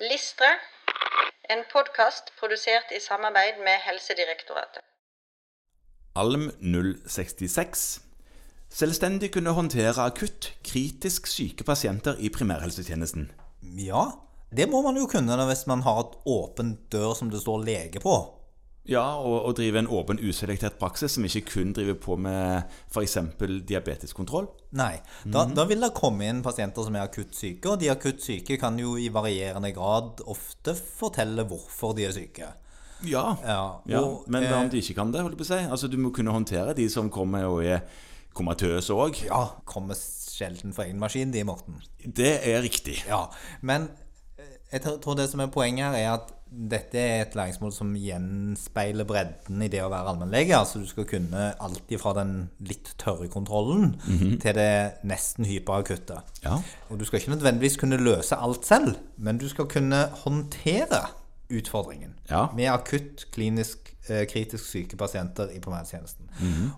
Listre, en podkast produsert i samarbeid med Helsedirektoratet. Alm 066 Selvstendig kunne håndtere akutt, kritisk syke pasienter i primærhelsetjenesten. Ja, det må man jo kunne hvis man har et åpent dør som det står lege på. Ja, og, og drive en åpen, uselektert praksis som ikke kun driver på med f.eks. diabeteskontroll. Nei, da, da vil det komme inn pasienter som er akutt syke, og de akutt syke kan jo i varierende grad ofte fortelle hvorfor de er syke. Ja, Ja, ja men hva om eh, de ikke kan det? holdt jeg på å si? Altså, Du må kunne håndtere de som kommer og er komatøse òg. Ja, kommer sjelden for egen maskin, de, Morten. Det er riktig. Ja, men eh, jeg tror det som er poenget her, er at dette er et læringsmål som gjenspeiler bredden i det å være allmennlege. Altså du skal kunne alt fra den litt tørre kontrollen til det nesten hyperakutte. Ja. Og du skal ikke nødvendigvis kunne løse alt selv, men du skal kunne håndtere utfordringen Ja. med akutt klinisk eh, kritisk syke pasienter i primærtjenesten.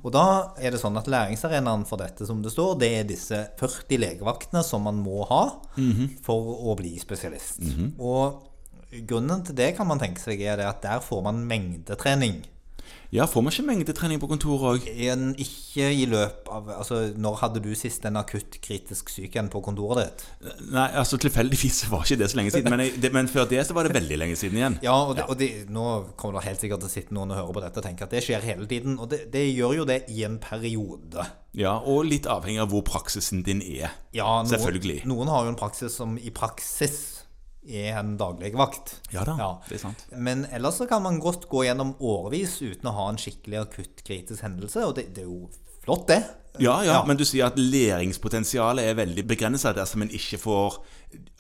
Og da er det sånn at læringsarenaen for dette, som det står, det er disse 40 legevaktene som man må ha for å bli spesialist. Og grunnen til det kan man tenke seg er at der får man mengdetrening. Ja, får man ikke mengdetrening på kontoret òg? Ikke i løp av Altså, når hadde du sist en akutt kritisk syk en på kontoret ditt? Nei, altså tilfeldigvis var ikke det så lenge siden. Men, jeg, det, men før det så var det veldig lenge siden igjen. Ja, og, det, og det, nå kommer det helt sikkert til å sitte noen og høre på dette og tenke at det skjer hele tiden. Og det, det gjør jo det i en periode. Ja, Og litt avhengig av hvor praksisen din er. Ja, noen, Selvfølgelig. Noen har jo en praksis som i praksis er en dagligvakt. Ja da, det er sant. Men ellers så kan man godt gå gjennom årevis uten å ha en skikkelig akutt kritisk hendelse, og det, det er jo flott, det. Ja, ja, men du sier at læringspotensialet er veldig begrensa dersom en ikke får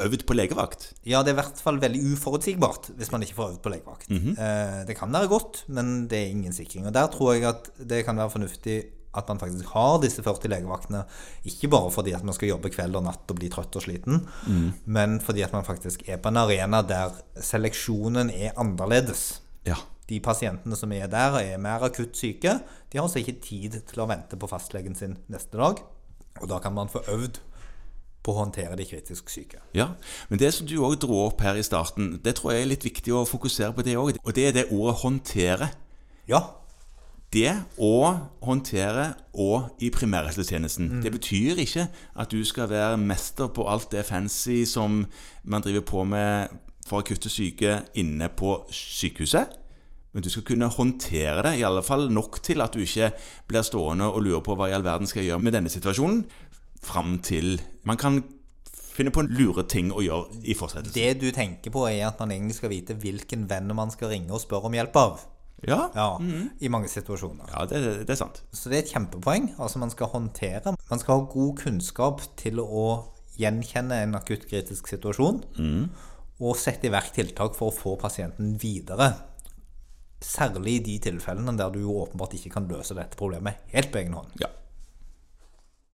øvd på legevakt. Ja, det er i hvert fall veldig uforutsigbart hvis man ikke får øvd på legevakt. Mm -hmm. det kan være godt, men det er ingen sikring. Og der tror jeg at det kan være fornuftig at man faktisk har disse 40 legevaktene. Ikke bare fordi at man skal jobbe kveld og natt og bli trøtt og sliten, mm. men fordi at man faktisk er på en arena der seleksjonen er annerledes. Ja. De pasientene som er der, er mer akutt syke. De har altså ikke tid til å vente på fastlegen sin neste dag. Og da kan man få øvd på å håndtere de kritisk syke. ja. Men det som du òg dro opp her i starten, det tror jeg er litt viktig å fokusere på det òg. Og det er det ordet 'håndtere'. Ja, Det å håndtere og i primærhelsetjenesten. Det betyr ikke at du skal være mester på alt det fancy som man driver på med for akutte syke inne på sykehuset. Men du skal kunne håndtere det, i alle fall nok til at du ikke blir stående og lurer på hva i all verden skal jeg gjøre med denne situasjonen, fram til man kan finne på en lure ting å gjøre i fortsettelsen. Det du tenker på, er at man egentlig skal vite hvilken venn man skal ringe og spørre om hjelp av. Ja, Ja, I mange situasjoner. ja det, det er sant. Så det er et kjempepoeng. Altså Man skal håndtere. Man skal ha god kunnskap til å gjenkjenne en akutt kritisk situasjon. Og sette i verk tiltak for å få pasienten videre. Særlig i de tilfellene der du jo åpenbart ikke kan løse dette problemet helt på egen hånd. Ja.